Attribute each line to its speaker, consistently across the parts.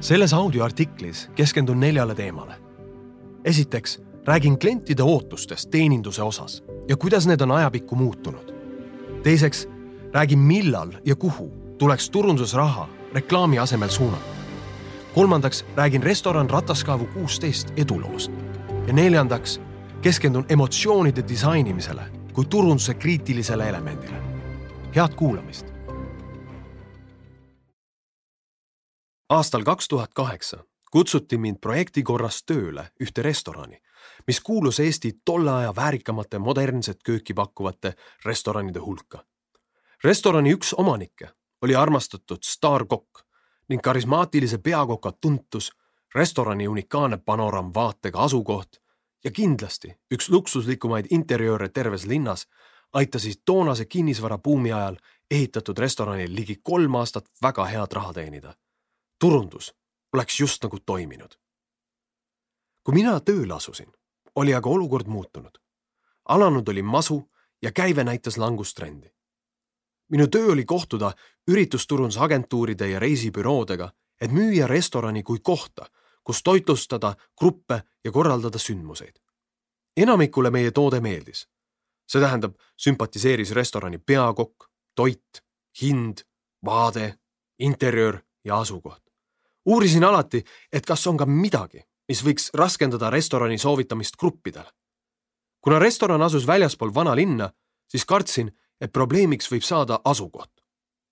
Speaker 1: selles audioartiklis keskendun neljale teemale. esiteks räägin klientide ootustest teeninduse osas ja kuidas need on ajapikku muutunud. teiseks räägin, millal ja kuhu tuleks turundusraha reklaami asemel suunata. kolmandaks räägin restoran Rataskaevu kuusteist eduloost ja neljandaks keskendun emotsioonide disainimisele kui turunduse kriitilisele elemendile. head kuulamist aastal kaks tuhat kaheksa kutsuti mind projekti korras tööle ühte restorani, mis kuulus Eesti tolle aja väärikamate modernset kööki pakkuvate restoranide hulka. restorani üks omanikke oli armastatud staarkokk ning karismaatilise peakoka tuntus, restorani unikaalne panoraamvaatega asukoht ja kindlasti üks luksuslikumaid interjööre terves linnas aitasid toonase kinnisvarabuumi ajal ehitatud restoranil ligi kolm aastat väga head raha teenida turundus oleks just nagu toiminud. kui mina tööle asusin, oli aga olukord muutunud. alanud oli masu ja käive näitas langustrendi. minu töö oli kohtuda üritusturundusagentuuride ja reisibüroodega, et müüa restorani kui kohta, kus toitlustada gruppe ja korraldada sündmuseid. enamikule meie toode meeldis. see tähendab, sümpatiseeris restorani peakokk, toit, hind, vaade, interjöör ja asukoht uurisin alati, et kas on ka midagi, mis võiks raskendada restorani soovitamist gruppidele. kuna restoran asus väljaspool vanalinna, siis kartsin, et probleemiks võib saada asukoht.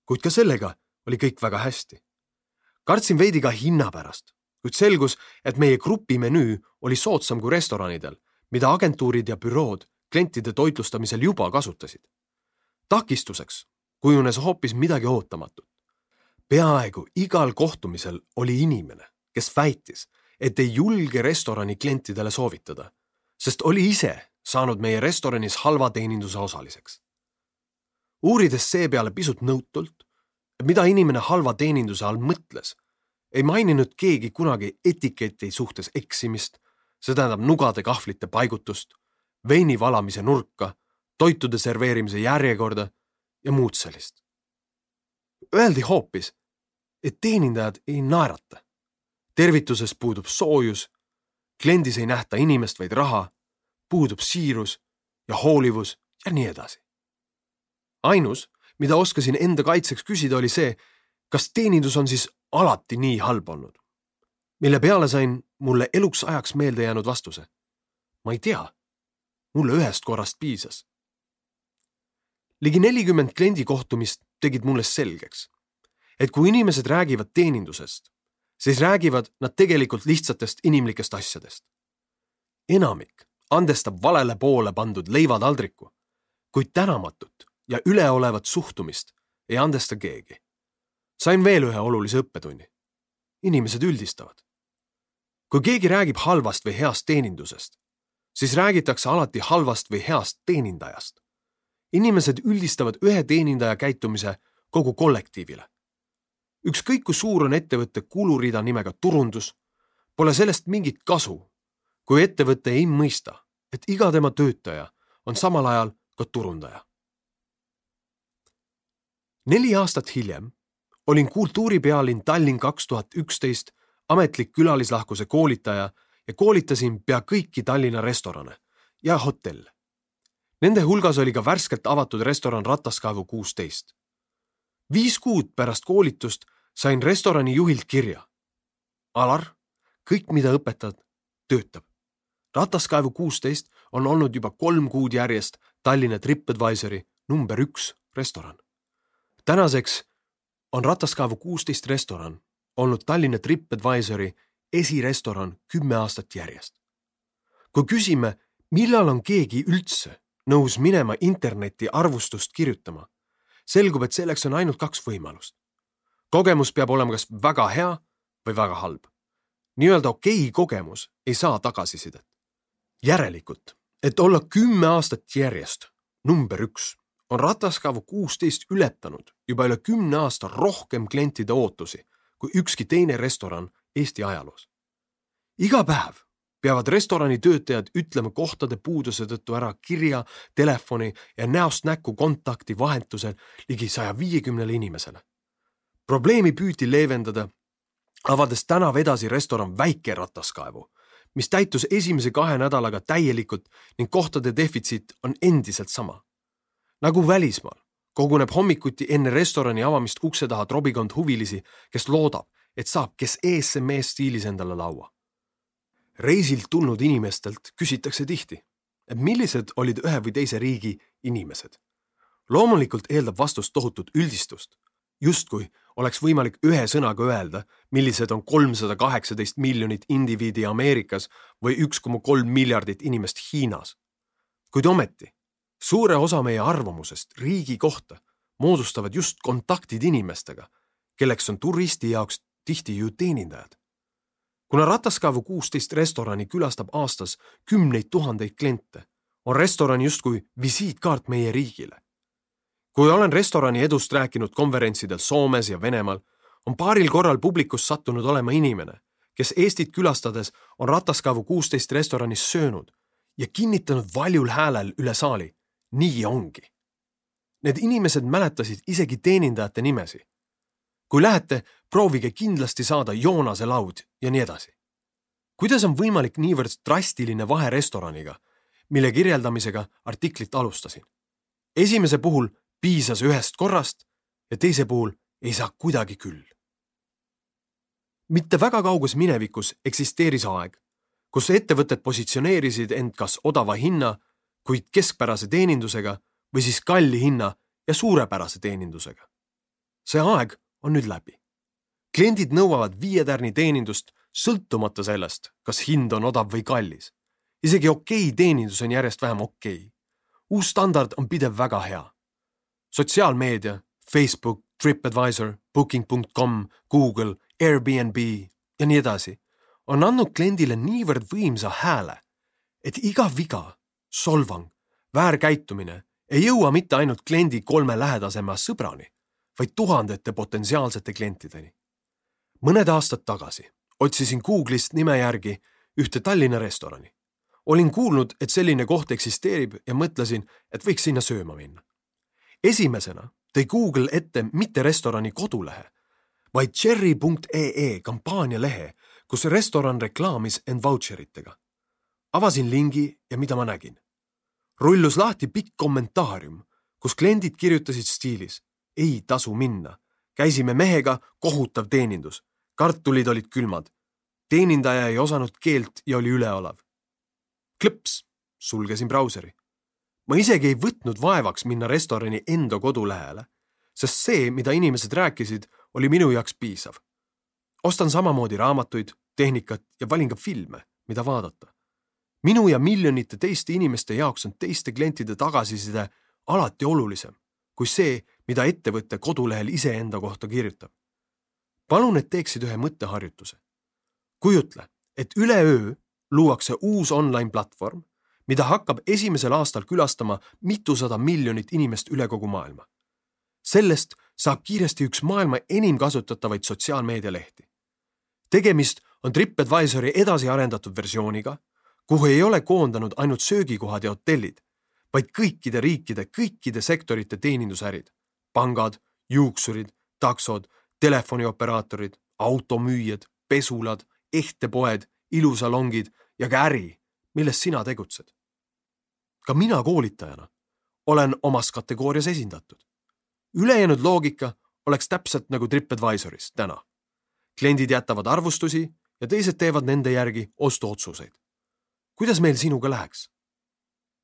Speaker 1: kuid ka sellega oli kõik väga hästi. kartsin veidi ka hinna pärast, kuid selgus, et meie grupi menüü oli soodsam kui restoranidel, mida agentuurid ja bürood klientide toitlustamisel juba kasutasid. takistuseks kujunes hoopis midagi ootamatut peaaegu igal kohtumisel oli inimene, kes väitis, et ei julge restorani klientidele soovitada, sest oli ise saanud meie restoranis halva teeninduse osaliseks. uurides seepeale pisut nõutult, mida inimene halva teeninduse all mõtles, ei maininud keegi kunagi etiketi suhtes eksimist, see tähendab nugade kahvlite paigutust, veini valamise nurka, toitude serveerimise järjekorda ja muud sellist öeldi hoopis, et teenindajad ei naerata. tervituses puudub soojus, kliendis ei nähta inimest, vaid raha, puudub siirus ja hoolivus ja nii edasi. ainus, mida oskasin enda kaitseks küsida, oli see, kas teenindus on siis alati nii halb olnud? mille peale sain mulle eluks ajaks meelde jäänud vastuse. ma ei tea. mulle ühest korrast piisas ligi nelikümmend kliendikohtumist tegid mulle selgeks, et kui inimesed räägivad teenindusest, siis räägivad nad tegelikult lihtsatest inimlikest asjadest. enamik andestab valele poole pandud leivataldriku, kuid tänamatut ja üleolevat suhtumist ei andesta keegi. sain veel ühe olulise õppetunni. inimesed üldistavad. kui keegi räägib halvast või heast teenindusest, siis räägitakse alati halvast või heast teenindajast inimesed üldistavad ühe teenindaja käitumise kogu kollektiivile. ükskõik kui suur on ettevõtte kulurida nimega turundus, pole sellest mingit kasu, kui ettevõte ei mõista, et iga tema töötaja on samal ajal ka turundaja. neli aastat hiljem olin kultuuripealinn Tallinn kaks tuhat üksteist ametlik külalislahkuse koolitaja ja koolitasin pea kõiki Tallinna restorane ja hotelle. Nende hulgas oli ka värskelt avatud restoran Rataskaevu kuusteist. viis kuud pärast koolitust sain restorani juhilt kirja. Alar, kõik, mida õpetad, töötab. Rataskaevu kuusteist on olnud juba kolm kuud järjest Tallinna Tripadvisori number üks restoran. tänaseks on Rataskaevu kuusteist restoran olnud Tallinna Tripadvisori esirestoran kümme aastat järjest. kui küsime, millal on keegi üldse nõus minema internetti arvustust kirjutama, selgub, et selleks on ainult kaks võimalust. kogemus peab olema kas väga hea või väga halb. nii-öelda okei okay kogemus ei saa tagasisidet. järelikult, et olla kümme aastat järjest number üks, on Rataskaevu kuusteist ületanud juba üle kümne aasta rohkem klientide ootusi kui ükski teine restoran Eesti ajaloos. iga päev peavad restorani töötajad ütlema kohtade puuduse tõttu ära kirja, telefoni ja näost näkku kontakti vahetusel ligi saja viiekümnele inimesele. probleemi püüti leevendada avades tänav edasi restoran Väike Rataskaevu, mis täitus esimese kahe nädalaga täielikult ning kohtade defitsiit on endiselt sama. nagu välismaal koguneb hommikuti enne restorani avamist ukse taha trobikond huvilisi, kes loodab, et saab kes mees stiilis endale laua. Reisilt tulnud inimestelt küsitakse tihti, et millised olid ühe või teise riigi inimesed. loomulikult eeldab vastus tohutut üldistust, justkui oleks võimalik ühe sõnaga öelda, millised on kolmsada kaheksateist miljonit indiviidi Ameerikas või üks koma kolm miljardit inimest Hiinas. kuid ometi, suure osa meie arvamusest riigi kohta moodustavad just kontaktid inimestega, kelleks on turisti jaoks tihti ju teenindajad. Kuna Rataskaevu kuusteist restorani külastab aastas kümneid tuhandeid kliente, on restoran justkui visiitkaart meie riigile kui olen restorani edust rääkinud konverentsidel Soomes ja Venemaal, on paaril korral publikus sattunud olema inimene, kes Eestit külastades on Rataskaevu kuusteist restoranis söönud ja kinnitanud valjul häälel üle saali. nii ongi. Need inimesed mäletasid isegi teenindajate nimesi. kui lähete, proovige kindlasti saada Joonase laud ja nii edasi. kuidas on võimalik niivõrd drastiline vahe restoraniga, mille kirjeldamisega artiklit alustasin? esimese puhul piisas ühest korrast ja teise puhul ei saa kuidagi küll. mitte väga kauges minevikus eksisteeris aeg, kus ettevõtted positsioneerisid end kas odava hinna, kuid keskpärase teenindusega või siis kalli hinna ja suurepärase teenindusega. see aeg on nüüd läbi. Kliendid nõuavad viie tärni teenindust sõltumata sellest, kas hind on odav või kallis. isegi okei teenindus on järjest vähem okei uus standard on pidev väga hea sotsiaalmeedia, Facebook, TripAdvisor, Booking.com, Google, Airbnb ja nii edasi on andnud kliendile niivõrd võimsa hääle, et iga viga, solvang, väärkäitumine ei jõua mitte ainult kliendi kolme lähedasema sõbrani, vaid tuhandete potentsiaalsete klientideni. Mõned aastad tagasi otsisin Google'ist nime järgi ühte Tallinna restorani. olin kuulnud, et selline koht eksisteerib ja mõtlesin, et võiks sinna sööma minna esimesena tõi Google ette mitte restorani kodulehe, vaid cherry.ee kampaanialehe, kus restoran reklaamis end vautšeritega. avasin lingi ja mida ma nägin? rullus lahti pikk kommentaarium, kus kliendid kirjutasid stiilis ei tasu minna. käisime mehega, kohutav teenindus. Kartulid olid külmad. teenindaja ei osanud keelt ja oli üleolev. klõps, sulgesin brauseri ma isegi ei võtnud vaevaks minna restorani enda kodulehele, sest see, mida inimesed rääkisid, oli minu jaoks piisav. ostan samamoodi raamatuid, tehnikat ja valin ka filme, mida vaadata. minu ja miljonite teiste inimeste jaoks on teiste klientide tagasiside alati olulisem kui see, mida ettevõte kodulehel iseenda kohta kirjutab. Palun, et teeksid ühe mõtteharjutuse. kujutle, et üleöö luuakse uus online platvorm mida hakkab esimesel aastal külastama mitusada miljonit inimest üle kogu maailma. sellest saab kiiresti üks maailma enim kasutatavaid sotsiaalmeedialehti. tegemist on TripAdvisori edasiarendatud versiooniga, kuhu ei ole koondanud ainult söögikohad ja hotellid, vaid kõikide riikide kõikide sektorite teenindusärid, pangad, juuksurid, taksod, telefonioperaatorid, automüüjad, pesulad, ehtepoed, ilusalongid ja ka äri milles sina tegutsed. ka mina koolitajana olen omas kategoorias esindatud. ülejäänud loogika oleks täpselt nagu TripAdvisoris täna. kliendid jätavad arvustusi ja teised teevad nende järgi ostuotsuseid. kuidas meil sinuga läheks?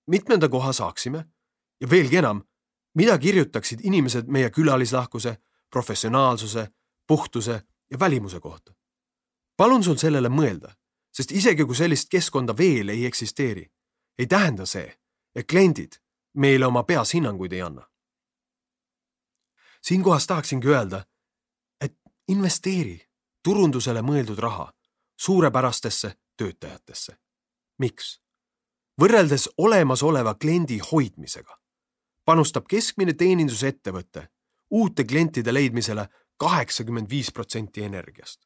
Speaker 1: mitmenda koha saaksime ja veelgi enam, mida kirjutaksid inimesed meie külalislahkuse, professionaalsuse, puhtuse ja välimuse kohta? palun sul sellele mõelda sest isegi kui sellist keskkonda veel ei eksisteeri, ei tähenda see, et kliendid meile oma peas hinnanguid ei anna. siinkohas tahaksingi öelda, et investeeri turundusele mõeldud raha suurepärastesse töötajatesse. miks? võrreldes olemasoleva kliendi hoidmisega panustab keskmine teenindusettevõte uute klientide leidmisele kaheksakümmend viis protsenti energiast.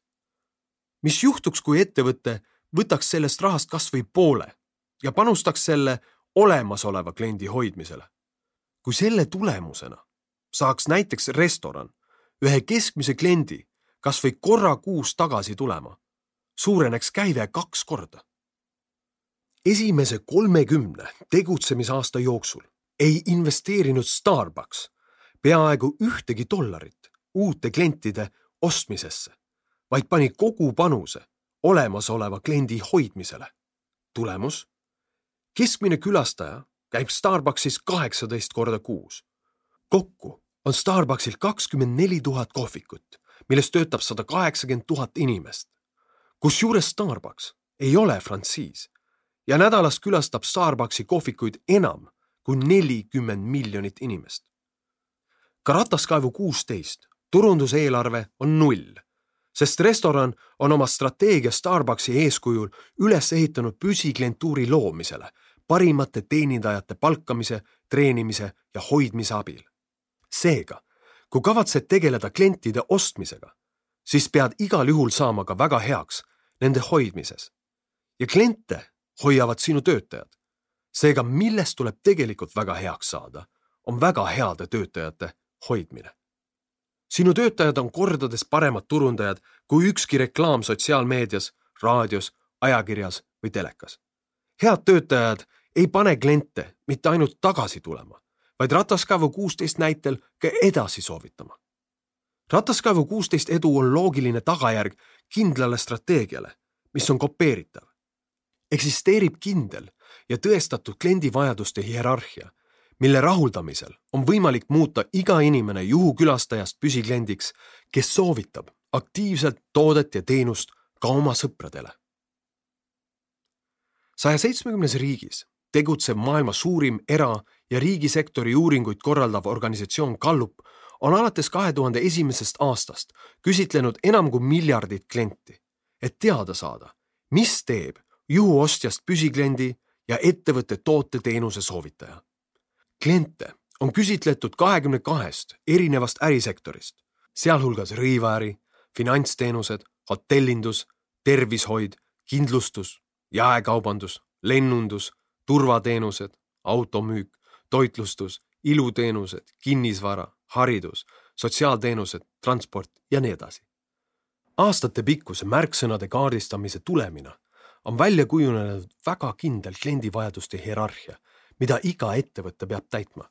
Speaker 1: mis juhtuks, kui ettevõte võtaks sellest rahast kas või poole ja panustaks selle olemasoleva kliendi hoidmisele. kui selle tulemusena saaks näiteks restoran ühe keskmise kliendi kas või korra kuus tagasi tulema, suureneks käive kaks korda. esimese kolmekümne tegutsemisaasta jooksul ei investeerinud Starbucks peaaegu ühtegi dollarit uute klientide ostmisesse, vaid pani kogu panuse olemasoleva kliendi hoidmisele. tulemus? keskmine külastaja käib Starbucksis kaheksateist korda kuus. kokku on Starbucksil kakskümmend neli tuhat kohvikut, milles töötab sada kaheksakümmend tuhat inimest. kusjuures Starbucks ei ole frantsiis ja nädalas külastab Starbucksi kohvikuid enam kui nelikümmend miljonit inimest. Ka rataskaevu kuusteist turunduseelarve on null, sest restoran on oma strateegia Starbucksi eeskujul üles ehitanud püsiklientuuri loomisele parimate teenindajate palkamise, treenimise ja hoidmise abil. seega, kui kavatsed tegeleda klientide ostmisega, siis pead igal juhul saama ka väga heaks nende hoidmises. ja kliente hoiavad sinu töötajad. seega, millest tuleb tegelikult väga heaks saada, on väga heade töötajate hoidmine. sinu töötajad on kordades paremad turundajad kui ükski reklaam sotsiaalmeedias, raadios, ajakirjas või telekas. head töötajad ei pane kliente mitte ainult tagasi tulema, vaid rataskaevu kuusteist näitel ka edasi soovitama. rataskaevu kuusteist edu on loogiline tagajärg kindlale strateegiale, mis on kopeeritav. eksisteerib kindel ja tõestatud kliendivajaduste hierarhia, mille rahuldamisel on võimalik muuta iga inimene juhukülastajast püsikliendiks, kes soovitab aktiivselt toodet ja teenust ka oma sõpradele. saja seitsmekümnes riigis tegutsev maailma suurim era- ja riigisektori uuringuid korraldav organisatsioon Gallup on alates kahe tuhande esimesest aastast küsitlenud enam kui miljardit klienti, et teada saada, mis teeb juhuostjast püsikliendi ja ettevõtte toote-teenuse soovitaja. Kliente on küsitletud kahekümne kahest erinevast ärisektorist, sealhulgas rõivaäri, finantsteenused, hotellindus, tervishoid, kindlustus, jaekaubandus, lennundus turvateenused, automüük, toitlustus, iluteenused, kinnisvara, haridus, sotsiaalteenused, transport ja nii edasi. aastatepikkuse märksõnade kaardistamise tulemina on välja kujunenud väga kindel kliendivajaduste hierarhia, mida iga ettevõte peab täitma.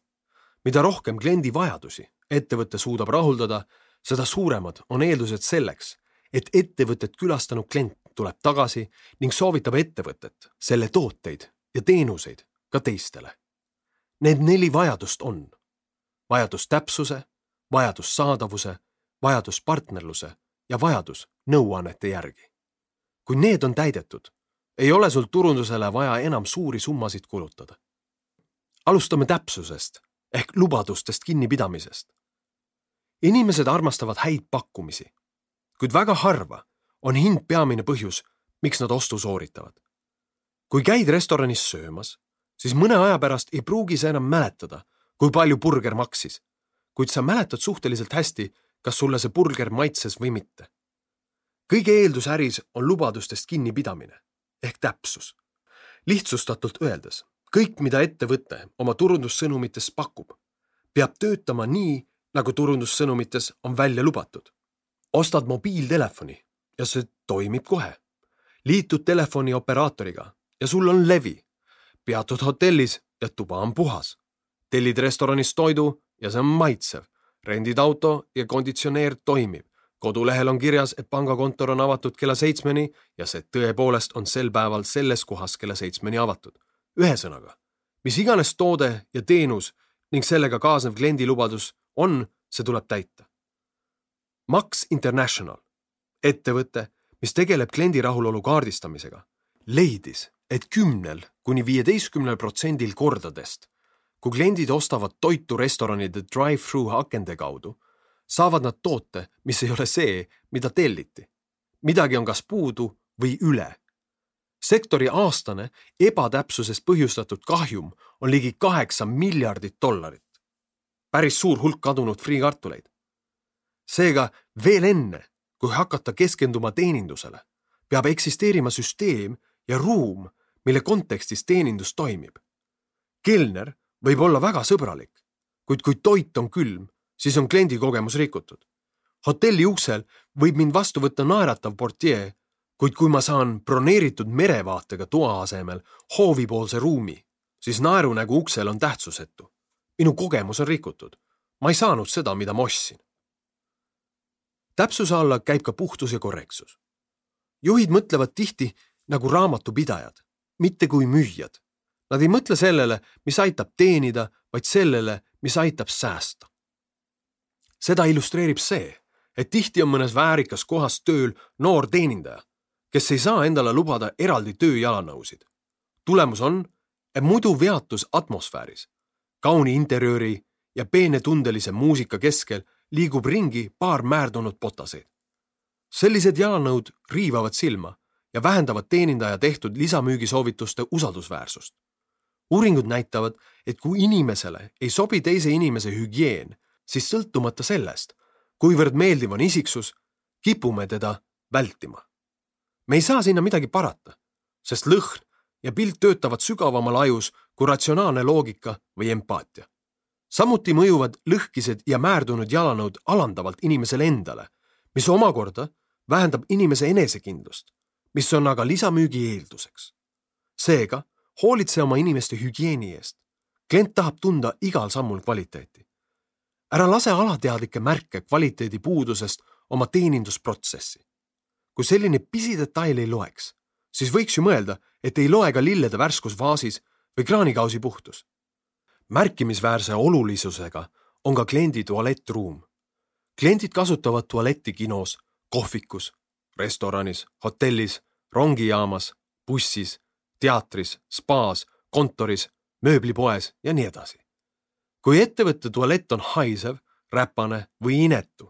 Speaker 1: mida rohkem kliendi vajadusi ettevõte suudab rahuldada, seda suuremad on eeldused selleks, et ettevõtet külastanud klient tuleb tagasi ning soovitab ettevõtet, selle tooteid ja teenuseid ka teistele. Need neli vajadust on vajadus täpsuse, vajadus saadavuse, vajadus partnerluse ja vajadus nõuannete järgi. kui need on täidetud, ei ole sul turundusele vaja enam suuri summasid kulutada. Alustame täpsusest ehk lubadustest kinnipidamisest. inimesed armastavad häid pakkumisi, kuid väga harva on hind peamine põhjus, miks nad ostu sooritavad kui käid restoranis söömas, siis mõne aja pärast ei pruugi sa enam mäletada, kui palju burger maksis. kuid sa mäletad suhteliselt hästi, kas sulle see burger maitses või mitte. kõige eeldus äris on lubadustest kinnipidamine ehk täpsus. lihtsustatult öeldes, kõik, mida ettevõte oma turundussõnumites pakub, peab töötama nii, nagu turundussõnumites on välja lubatud. ostad mobiiltelefoni ja see toimib kohe. liitud telefoni operaatoriga ja sul on levi. peatud hotellis ja tuba on puhas. tellid restoranis toidu ja see on maitsev. rendid auto ja konditsioneer toimib. kodulehel on kirjas, et pangakontor on avatud kella seitsmeni ja see tõepoolest on sel päeval selles kohas kella seitsmeni avatud. Ühesõnaga, mis iganes toode ja teenus ning sellega kaasnev kliendilubadus on, see tuleb täita. Max International, ettevõte, mis tegeleb kliendi rahulolu kaardistamisega, leidis, et kümnel kuni viieteistkümnel protsendil kordadest, kui kliendid ostavad toitu restoranide drive-thru akende kaudu, saavad nad toote, mis ei ole see, mida telliti. midagi on kas puudu või üle. Sektori aastane ebatäpsusest põhjustatud kahjum on ligi kaheksa miljardit dollarit. päris suur hulk kadunud friikartuleid. seega veel enne, kui hakata keskenduma teenindusele, peab eksisteerima süsteem ja ruum, mille kontekstis teenindus toimib. kelner võib olla väga sõbralik, kuid kui toit on külm, siis on kliendi kogemus rikutud. hotelli uksel võib mind vastu võtta naeratav portier, kuid kui ma saan broneeritud merevaatega toa asemel hoovipoolse ruumi, siis naerunägu uksel on tähtsusetu. minu kogemus on rikutud. ma ei saanud seda, mida ma ostsin. täpsuse alla käib ka puhtus ja korrektsus. juhid mõtlevad tihti nagu raamatupidajad, mitte kui müüjad. Nad ei mõtle sellele, mis aitab teenida, vaid sellele, mis aitab säästa. seda illustreerib see, et tihti on mõnes väärikas kohas tööl noor teenindaja, kes ei saa endale lubada eraldi tööjalanõusid. tulemus on, muidu veatus atmosfääris, kauni interjööri ja peenetundelise muusika keskel liigub ringi paar määrdunud potaseid. sellised jalanõud riivavad silma ja vähendavad teenindaja tehtud lisamüügisoovituste usaldusväärsust. uuringud näitavad, et kui inimesele ei sobi teise inimese hügieen, siis sõltumata sellest, kuivõrd meeldiv on isiksus, kipume teda vältima. Me ei saa sinna midagi parata, sest lõhn ja pilt töötavad sügavamal ajus kui ratsionaalne loogika või empaatia. samuti mõjuvad lõhkised ja määrdunud jalanõud alandavalt inimesele endale, mis omakorda vähendab inimese enesekindlust mis on aga lisamüügi eelduseks. seega hoolitse oma inimeste hügieeni eest. klient tahab tunda igal sammul kvaliteeti. ära lase alateadlikke märke kvaliteedi puudusest oma teenindusprotsessi. Kui selline pisidetail ei loeks, siis võiks ju mõelda, et ei loe ka lillede värskus vaasis või kraanikausi puhtus. märkimisväärse olulisusega on ka kliendi tualettruum. kliendid kasutavad tualetti kinos, kohvikus restoranis, hotellis, rongijaamas, bussis, teatris, spaas, kontoris, mööblipoes ja nii edasi. kui ettevõtte tualett on haisev, räpane või inetu,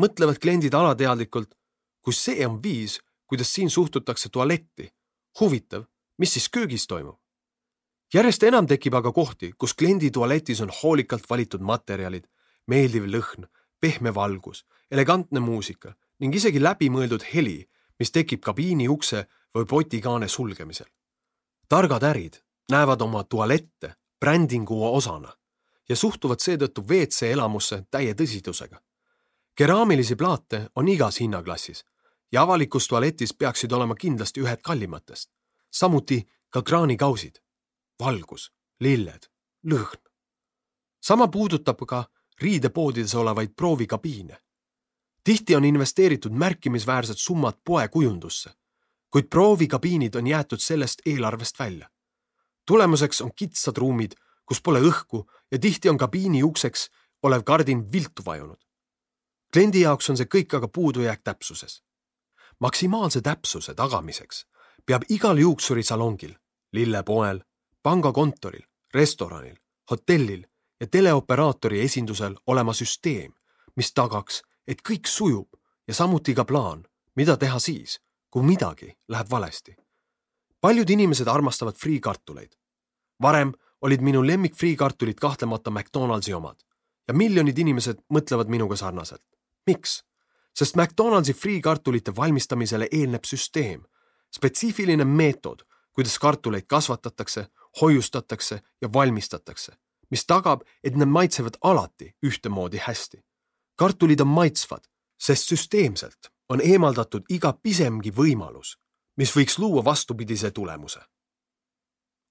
Speaker 1: mõtlevad kliendid alateadlikult, kui see on viis, kuidas siin suhtutakse tualetti. huvitav, mis siis köögis toimub? järjest enam tekib aga kohti, kus kliendi tualetis on hoolikalt valitud materjalid, meeldiv lõhn, pehme valgus, elegantne muusika ning isegi läbimõeldud heli, mis tekib kabiini ukse või potikaane sulgemisel. targad ärid näevad oma tualette brändingu osana ja suhtuvad seetõttu WC elamusse täie tõsidusega. keraamilisi plaate on igas hinnaklassis ja avalikus tualetis peaksid olema kindlasti ühed kallimatest. samuti ka kraanikausid, valgus, lilled, lõhn. sama puudutab ka riidepoodides olevaid proovikabiine tihti on investeeritud märkimisväärsed summad poekujundusse, kuid proovikabiinid on jäetud sellest eelarvest välja. tulemuseks on kitsad ruumid, kus pole õhku ja tihti on kabiini ukseks olev kardin viltu vajunud. kliendi jaoks on see kõik aga puudujääk täpsuses. Maksimaalse täpsuse tagamiseks peab igal juuksurisalongil, lillepoel, pangakontoril, restoranil, hotellil ja teleoperaatori esindusel olema süsteem, mis tagaks, et kõik sujub ja samuti ka plaan, mida teha siis, kui midagi läheb valesti. paljud inimesed armastavad friikartuleid. varem olid minu lemmik friikartulid kahtlemata McDonaldsi omad ja miljonid inimesed mõtlevad minuga sarnaselt. miks? Sest McDonaldsi friikartulite valmistamisele eelneb süsteem, spetsiifiline meetod, kuidas kartuleid kasvatatakse, hoiustatakse ja valmistatakse, mis tagab, et need maitsevad alati ühtemoodi hästi kartulid on maitsvad, sest süsteemselt on eemaldatud iga pisemgi võimalus, mis võiks luua vastupidise tulemuse.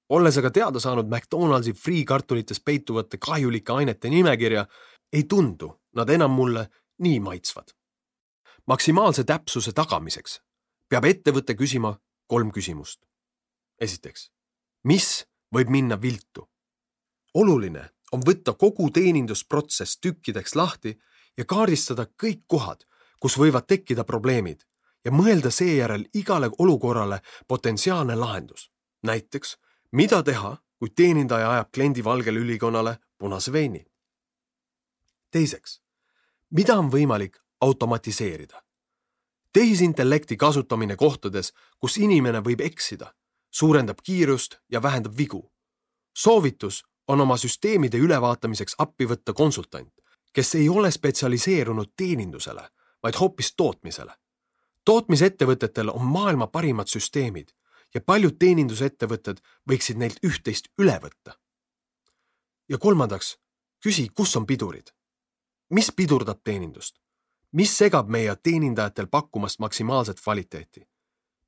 Speaker 1: olles aga teada saanud McDonaldsi friikartulites peituvate kahjulike ainete nimekirja, ei tundu nad enam mulle nii maitsvad. Maksimaalse täpsuse tagamiseks peab ettevõte küsima kolm küsimust. esiteks, mis võib minna viltu? oluline on võtta kogu teenindusprotsess tükkideks lahti ja kaardistada kõik kohad, kus võivad tekkida probleemid ja mõelda seejärel igale olukorrale potentsiaalne lahendus. näiteks, mida teha, kui teenindaja ajab kliendi valgele ülikonnale punase veini. teiseks, mida on võimalik automatiseerida? tehisintellekti kasutamine kohtades, kus inimene võib eksida, suurendab kiirust ja vähendab vigu. soovitus on oma süsteemide ülevaatamiseks appi võtta konsultant kes ei ole spetsialiseerunud teenindusele, vaid hoopis tootmisele. tootmisettevõtetel on maailma parimad süsteemid ja paljud teenindusettevõtted võiksid neilt üht-teist üle võtta. ja kolmandaks, küsi, kus on pidurid. mis pidurdab teenindust? Mis segab meie teenindajatel pakkumast maksimaalset kvaliteeti?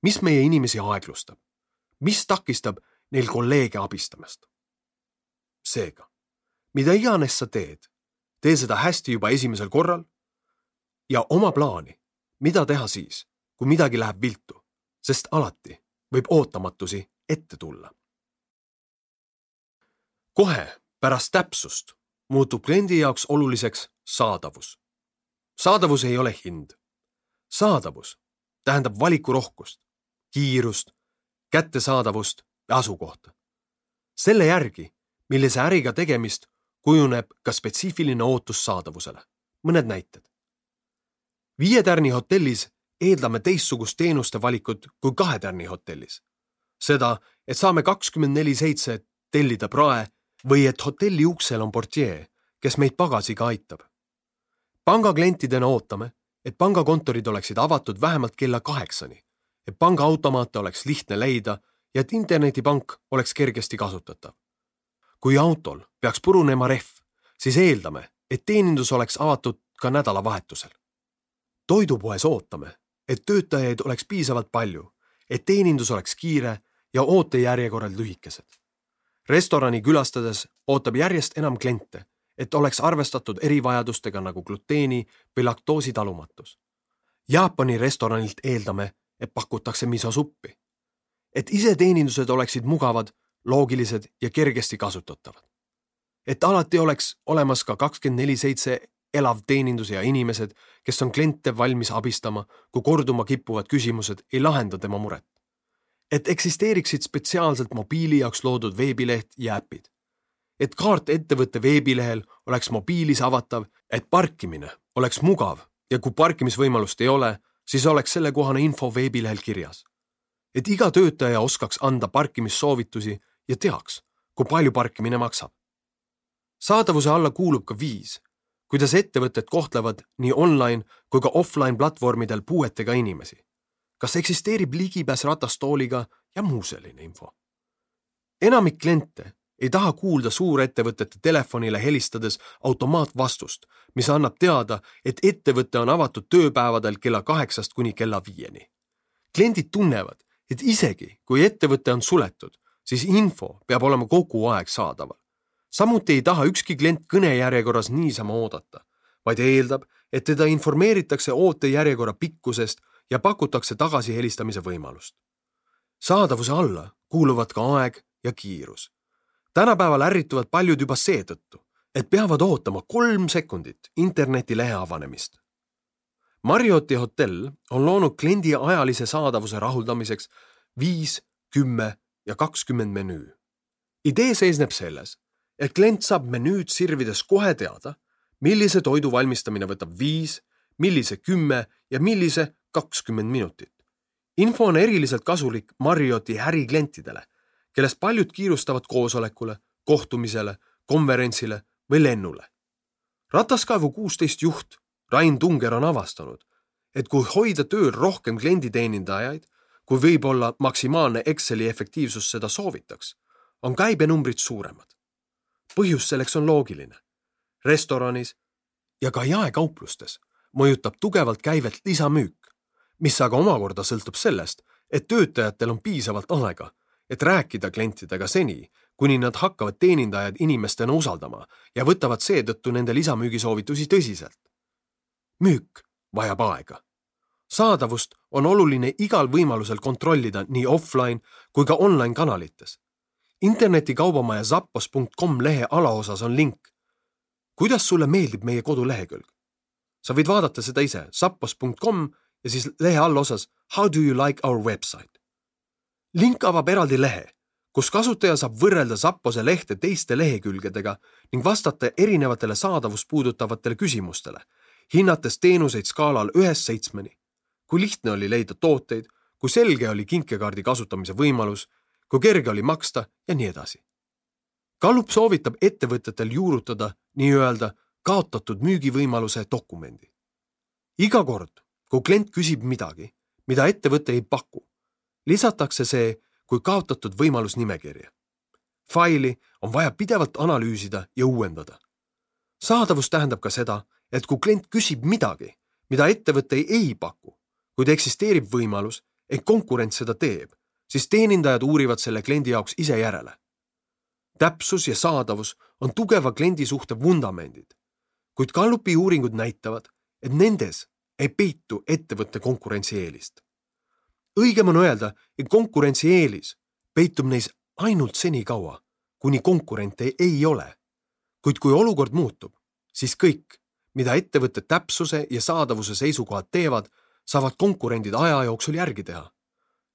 Speaker 1: mis meie inimesi aeglustab? mis takistab neil kolleege abistamast? seega, mida iganes sa teed, tee seda hästi juba esimesel korral ja oma plaani, mida teha siis, kui midagi läheb viltu, sest alati võib ootamatusi ette tulla. kohe pärast täpsust muutub kliendi jaoks oluliseks saadavus. Saadavus ei ole hind. saadavus tähendab valikurohkust, kiirust, kättesaadavust ja asukohta. selle järgi, millise äriga tegemist, kujuneb ka spetsiifiline ootus saadavusele. mõned näited. viie tärni hotellis eeldame teistsugust teenuste valikut kui kahe tärni hotellis. seda, et saame kakskümmend neli seitse tellida prae või et hotelli uksel on portjee, kes meid pagasiga aitab. Pangaklientidena ootame, et pangakontorid oleksid avatud vähemalt kella kaheksani, et pangaautomaate oleks lihtne leida ja et internetipank oleks kergesti kasutatav. kui autol peaks purunema rehv, siis eeldame, et teenindus oleks avatud ka nädalavahetusel. toidupoes ootame, et töötajaid oleks piisavalt palju, et teenindus oleks kiire ja ootejärjekorrad lühikesed restorani külastades ootab järjest enam kliente, et oleks arvestatud erivajadustega nagu gluteeni või laktoositalumatus. Jaapani restoranilt eeldame, et pakutakse misosuppi. et iseteenindused oleksid mugavad, loogilised ja kergesti kasutatavad. et alati oleks olemas ka kakskümmend neli seitse elav teenindus ja inimesed, kes on kliente valmis abistama, kui korduma kippuvad küsimused ei lahenda tema muret et eksisteeriksid spetsiaalselt mobiili jaoks loodud veebileht ja äpid. Et kaart ettevõtte veebilehel oleks mobiilis avatav, et parkimine oleks mugav ja kui parkimisvõimalust ei ole, siis oleks sellekohane info veebilehel kirjas. et iga töötaja oskaks anda parkimissoovitusi ja teaks, kui palju parkimine maksab. saadavuse alla kuulub ka viis, kuidas ettevõtted kohtlevad nii online kui ka offline platvormidel puuetega inimesi kas eksisteerib ligipääs ratastooliga ja muu selline info. enamik kliente ei taha kuulda suurettevõtete telefonile helistades automaatvastust, mis annab teada, et ettevõte on avatud tööpäevadel kella kaheksast kuni kella viieni. kliendid tunnevad, et isegi kui ettevõte on suletud, siis info peab olema kogu aeg saadaval. samuti ei taha ükski klient kõnejärjekorras niisama oodata, vaid eeldab, et teda informeeritakse ootejärjekorra pikkusest ja pakutakse tagasihelistamise võimalust. saadavuse alla kuuluvad ka aeg ja kiirus. Tänapäeval ärrituvad paljud juba seetõttu, et peavad ootama kolm sekundit internetilehe avanemist. Marrioti hotell on loonud kliendi ajalise saadavuse rahuldamiseks viis, kümme ja kakskümmend menüü. idee seisneb selles, et klient saab menüüd sirvides kohe teada, millise toidu valmistamine võtab viis, millise kümme ja millise kakskümmend minutit. info on eriliselt kasulik Marrioti äriklientidele, kellest paljud kiirustavad koosolekule, kohtumisele, konverentsile või lennule. rataskaevu kuusteist juht Rain Tunger on avastanud, et kui hoida tööl rohkem klienditeenindajaid, kui võib-olla maksimaalne Exceli efektiivsus seda soovitaks, on käibenumbrid suuremad. põhjus selleks on loogiline. restoranis ja ka jaekauplustes mõjutab tugevalt käivet lisamüük mis aga omakorda sõltub sellest, et töötajatel on piisavalt aega, et rääkida klientidega seni, kuni nad hakkavad teenindajaid inimestena usaldama ja võtavad seetõttu nende lisamüügisoovitusi tõsiselt. müük vajab aega. saadavust on oluline igal võimalusel kontrollida nii offline kui ka online kanalites. internetikaubamaja zappos.com lehe alaosas on link. kuidas sulle meeldib meie kodulehekülg? sa võid vaadata seda ise zappos.com ja siis lehe allosas How do you like our website? Link avab eraldi lehe, kus kasutaja saab võrrelda Zappose lehte teiste lehekülgedega ning vastata erinevatele saadavust puudutavatele küsimustele, hinnates teenuseid skaalal ühest seitsmeni. kui lihtne oli leida tooteid, kui selge oli kinkekaardi kasutamise võimalus, kui kerge oli maksta ja nii edasi. Gallup soovitab ettevõtetel juurutada nii-öelda kaotatud müügivõimaluse dokumendi. iga kord, kui klient küsib midagi, mida ettevõte ei paku, lisatakse see kui kaotatud võimalus nimekirja. faili on vaja pidevalt analüüsida ja uuendada. saadavus tähendab ka seda, et kui klient küsib midagi, mida ettevõte ei paku, kuid eksisteerib võimalus, et konkurent seda teeb, siis teenindajad uurivad selle kliendi jaoks ise järele. täpsus ja saadavus on tugeva kliendisuhte vundamendid, kuid Gallupi uuringud näitavad, et nendes ei peitu ettevõtte konkurentsieelist. Õigem on öelda, et konkurentsieelis peitub neis ainult senikaua, kuni konkurente ei ole. kuid kui olukord muutub, siis kõik, mida ettevõtted täpsuse ja saadavuse seisukohalt teevad, saavad konkurendid aja jooksul järgi teha.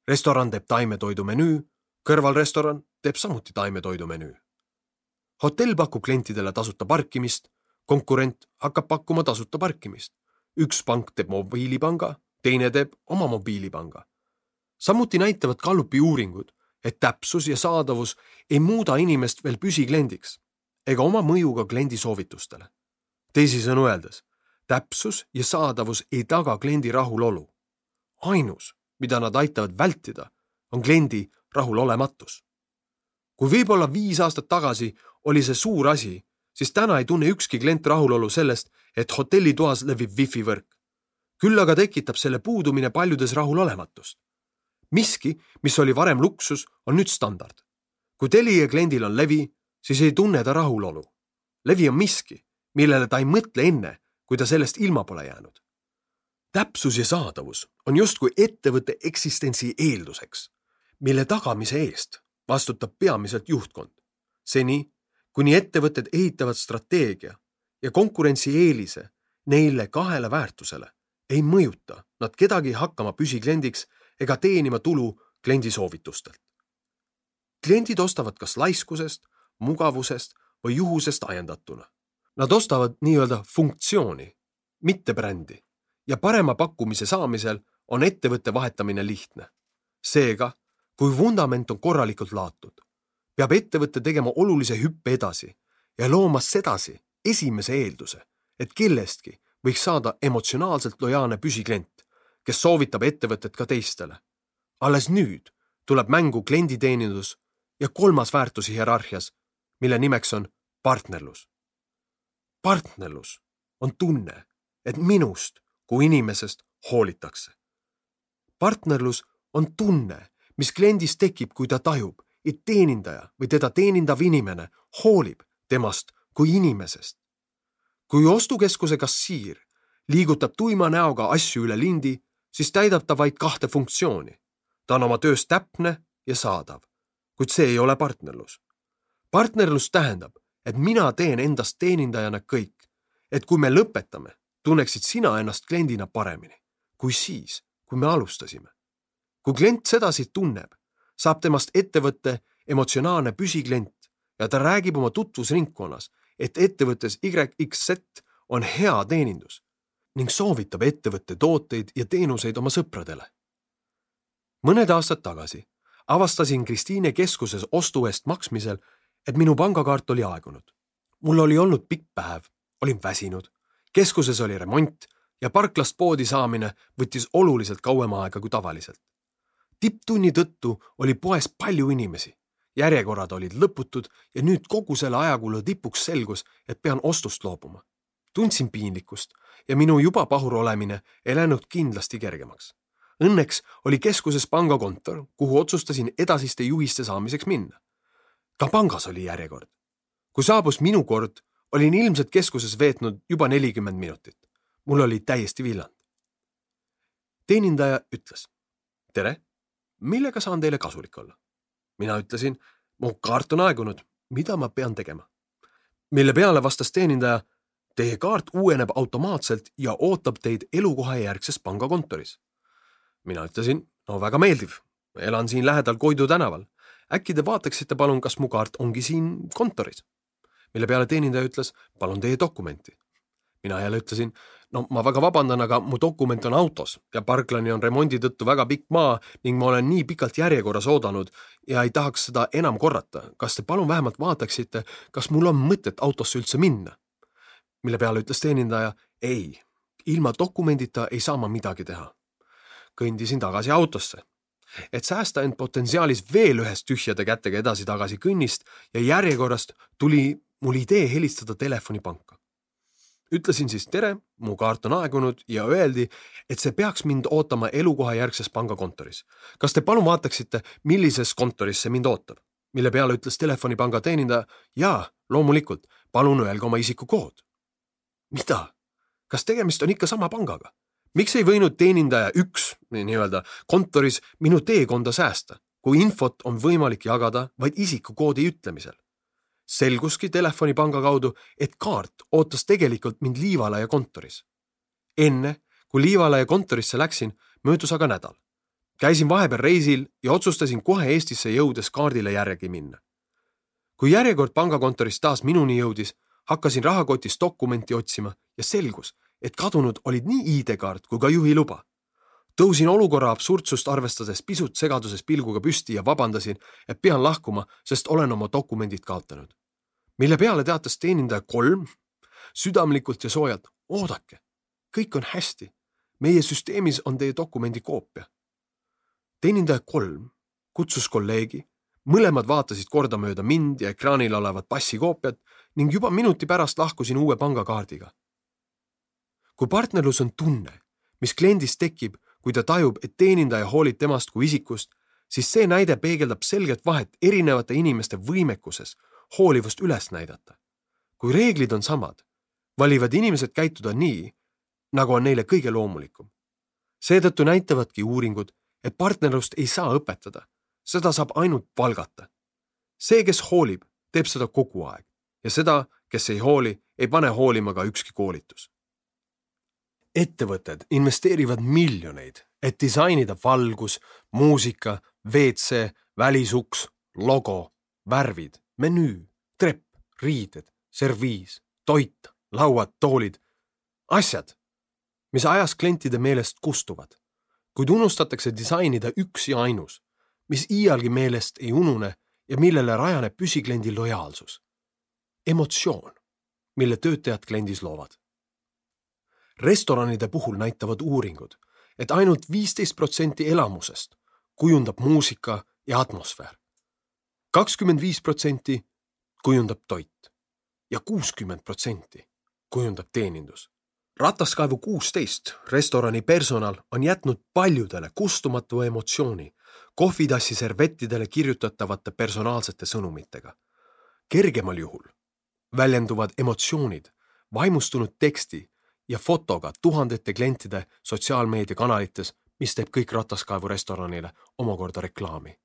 Speaker 1: restoran teeb taimetoidu menüü, kõrvalrestoran teeb samuti taimetoidu menüü. hotell pakub klientidele tasuta parkimist, konkurent hakkab pakkuma tasuta parkimist. üks pank teeb mobiilipanga, teine teeb oma mobiilipanga. Samuti näitavad Gallupi uuringud, et täpsus ja saadavus ei muuda inimest veel püsikliendiks ega oma mõju ka kliendi soovitustele. teisisõnu öeldes, täpsus ja saadavus ei taga kliendi rahulolu. ainus, mida nad aitavad vältida, on kliendi rahulolematus. kui võib-olla viis aastat tagasi oli see suur asi, siis täna ei tunne ükski klient rahulolu sellest, et hotellitoas levib wifi võrk. küll aga tekitab selle puudumine paljudes rahulolematust miski, mis oli varem luksus, on nüüd standard. kui Telia kliendil on levi, siis ei tunne ta rahulolu. levi on miski, millele ta ei mõtle enne, kui ta sellest ilma pole jäänud. täpsus ja saadavus on justkui ettevõtte eksistentsi eelduseks, mille tagamise eest vastutab peamiselt juhtkond. seni, kuni ettevõtted ehitavad strateegia ja konkurentsieelise neile kahele väärtusele, ei mõjuta nad kedagi hakkama püsikliendiks ega teenima tulu kliendi soovitustelt. kliendid ostavad kas laiskusest, mugavusest või juhusest ajendatuna. Nad ostavad nii-öelda funktsiooni, mitte brändi ja parema pakkumise saamisel on ettevõtte vahetamine lihtne. seega, kui vundament on korralikult laotud, peab ettevõte tegema olulise hüppe edasi ja looma sedasi esimese eelduse, et kellestki võiks saada emotsionaalselt lojaalne püsiklient kes soovitab ettevõtet ka teistele. alles nüüd tuleb mängu klienditeenindus ja kolmas väärtus hierarhias, mille nimeks on partnerlus. partnerlus on tunne, et minust kui inimesest hoolitakse. partnerlus on tunne, mis kliendis tekib, kui ta tajub, et teenindaja või teda teenindav inimene hoolib temast kui inimesest. kui ostukeskuse kassiir liigutab tuima näoga asju üle lindi, siis täidab ta vaid kahte funktsiooni. ta on oma töös täpne ja saadav, kuid see ei ole partnerlus. partnerlus tähendab, et mina teen endast teenindajana kõik, et kui me lõpetame, tunneksid sina ennast kliendina paremini kui siis, kui me alustasime. kui klient sedasi tunneb, saab temast ettevõtte emotsionaalne püsiklient ja ta räägib oma tutvusringkonnas, et ettevõttes YXZ on hea teenindus ning soovitab ettevõtte tooteid ja teenuseid oma sõpradele. mõned aastad tagasi avastasin Kristiine keskuses ostu eest maksmisel, et minu pangakaart oli aegunud. mul oli olnud pikk päev, olin väsinud, keskuses oli remont ja parklast poodi saamine võttis oluliselt kauem aega kui tavaliselt. tipptunni tõttu oli poes palju inimesi, järjekorrad olid lõputud ja nüüd kogu selle ajakulu tipuks selgus, et pean ostust loobuma. Tundsin piinlikkust ja minu juba pahur olemine ei läinud kindlasti kergemaks. Õnneks oli keskuses pangakontor, kuhu otsustasin edasiste juhiste saamiseks minna. ka pangas oli järjekord. kui saabus minu kord, olin ilmselt keskuses veetnud juba nelikümmend minutit. mul oli täiesti villand. teenindaja ütles. tere, millega saan teile kasulik olla? mina ütlesin, mu kaart on aegunud, mida ma pean tegema? mille peale vastas teenindaja Teie kaart uueneb automaatselt ja ootab teid elukohajärgses pangakontoris. mina ütlesin, no väga meeldiv, elan siin lähedal Koidu tänaval. äkki te vaataksite palun, kas mu kaart ongi siin kontoris? mille peale teenindaja ütles, palun teie dokumenti. mina jälle ütlesin, no ma väga vabandan, aga mu dokument on autos ja parklani on remondi tõttu väga pikk maa ning ma olen nii pikalt järjekorras oodanud ja ei tahaks seda enam korrata. kas te palun vähemalt vaataksite, kas mul on mõtet autosse üldse minna? Mille peale ütles teenindaja ei, ilma dokumendita ei saa ma midagi teha. kõndisin tagasi autosse. et säästa end potentsiaalis veel ühest tühjade kätega edasi-tagasi kõnnist ja järjekorrast, tuli mul idee helistada telefonipanka. ütlesin siis tere, mu kaart on aegunud ja öeldi, et see peaks mind ootama elukohajärgses pangakontoris. kas te palun vaataksite, millises kontoris see mind ootab? mille peale ütles telefonipanga teenindaja, jaa, loomulikult, palun öelge oma isikukood. Mida? kas tegemist on ikka sama pangaga? miks ei võinud teenindaja üks nii-öelda kontoris minu teekonda säästa, kui infot on võimalik jagada vaid isikukoodi ütlemisel? selguski telefonipanga kaudu, et kaart ootas tegelikult mind Liivalaia kontoris. enne, kui Liivalaia kontorisse läksin, möödus aga nädal. käisin vahepeal reisil ja otsustasin kohe Eestisse jõudes kaardile järgi minna. kui järjekord pangakontorist taas minuni jõudis, hakkasin rahakotist dokumenti otsima ja selgus, et kadunud olid nii ID-kaart kui ka juhiluba. tõusin olukorra absurdsust arvestades pisut segaduses pilguga püsti ja vabandasin, et pean lahkuma, sest olen oma dokumendid kaotanud. mille peale teatas teenindaja kolm südamlikult ja soojalt. oodake, kõik on hästi. meie süsteemis on teie dokumendi koopia. teenindaja kolm kutsus kolleegi, mõlemad vaatasid kordamööda mind ja ekraanil olevat passikoopiat ning juba minuti pärast lahkusin uue pangakaardiga kui partnerlus on tunne, mis kliendis tekib, kui ta tajub, et teenindaja hoolib temast kui isikust, siis see näide peegeldab selget vahet erinevate inimeste võimekuses hoolivust üles näidata. kui reeglid on samad, valivad inimesed käituda nii, nagu on neile kõige loomulikum. seetõttu näitavadki uuringud, et partnerlust ei saa õpetada, seda saab ainult palgata. see, kes hoolib, teeb seda kogu aeg ja seda, kes ei hooli, ei pane hoolima ka ükski koolitus ettevõtted investeerivad miljoneid, et disainida valgus, muusika, WC, välisuks, logo, värvid, menüü, trepp, riided, serviis, toit, lauad, toolid, asjad, mis ajas klientide meelest kustuvad. kuid unustatakse disainida üks ja ainus, mis iialgi meelest ei unune ja millele rajaneb püsikliendi lojaalsus. Emotsioon, mille töötajad kliendis loovad restoranide puhul näitavad uuringud, et ainult viisteist protsenti elamusest kujundab muusika ja atmosfäär. kakskümmend viis protsenti kujundab toit ja kuuskümmend protsenti kujundab teenindus. rataskaevu kuusteist restorani personal on jätnud paljudele kustumatu emotsiooni kohvitassi servettidele kirjutatavate personaalsete sõnumitega. kergemal juhul väljenduvad emotsioonid vaimustunud teksti ja fotoga tuhandete klientide sotsiaalmeediakanalites, mis teeb kõik Rataskaevu restoranile omakorda reklaami.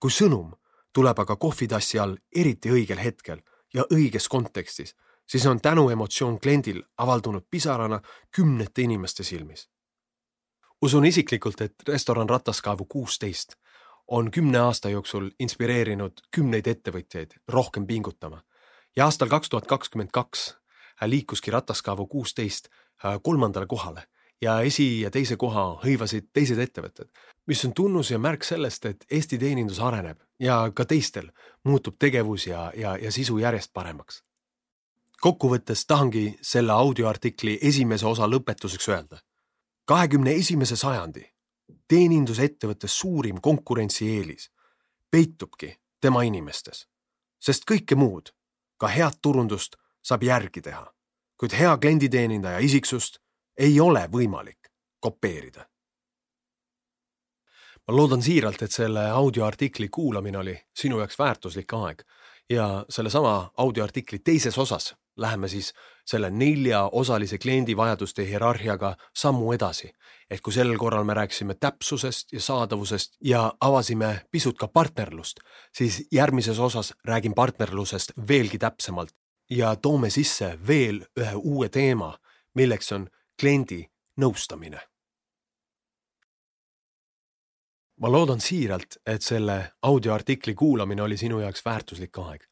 Speaker 1: kui sõnum tuleb aga kohvitassi all eriti õigel hetkel ja õiges kontekstis, siis on tänuemotsioon kliendil avaldunud pisarana kümnete inimeste silmis. usun isiklikult, et restoran Rataskaevu kuusteist on kümne aasta jooksul inspireerinud kümneid ettevõtjaid rohkem pingutama ja aastal kaks tuhat kakskümmend kaks liikuski Rataskaevu kuusteist Äh, kolmandale kohale ja esi- ja teise koha hõivasid teised ettevõtted, mis on tunnus ja märk sellest, et Eesti teenindus areneb ja ka teistel muutub tegevus ja, ja, ja sisu järjest paremaks. kokkuvõttes tahangi selle audioartikli esimese osa lõpetuseks öelda. kahekümne esimese sajandi teenindusettevõtte suurim konkurentsieelis peitubki tema inimestes, sest kõike muud, ka head turundust saab järgi teha kuid hea klienditeenindaja isiksust ei ole võimalik kopeerida. ma loodan siiralt, et selle audioartikli kuulamine oli sinu jaoks väärtuslik aeg ja sellesama audioartikli teises osas läheme siis selle neljaosalise kliendi vajaduste hierarhiaga sammu edasi. et kui sel korral me rääkisime täpsusest ja saadavusest ja avasime pisut ka partnerlust, siis järgmises osas räägin partnerlusest veelgi täpsemalt ja toome sisse veel ühe uue teema, milleks on kliendi nõustamine. ma loodan siiralt, et selle audioartikli kuulamine oli sinu jaoks väärtuslik aeg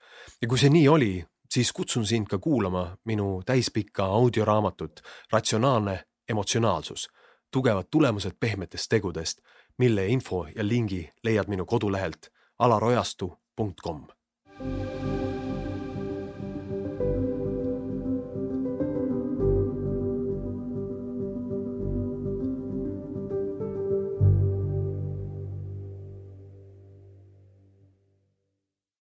Speaker 1: ja kui see nii oli, siis kutsun sind ka kuulama minu täispikka audioraamatut Ratsionaalne emotsionaalsus, tugevad tulemused pehmetest tegudest, mille info ja lingi leiad minu kodulehelt alarojastu.com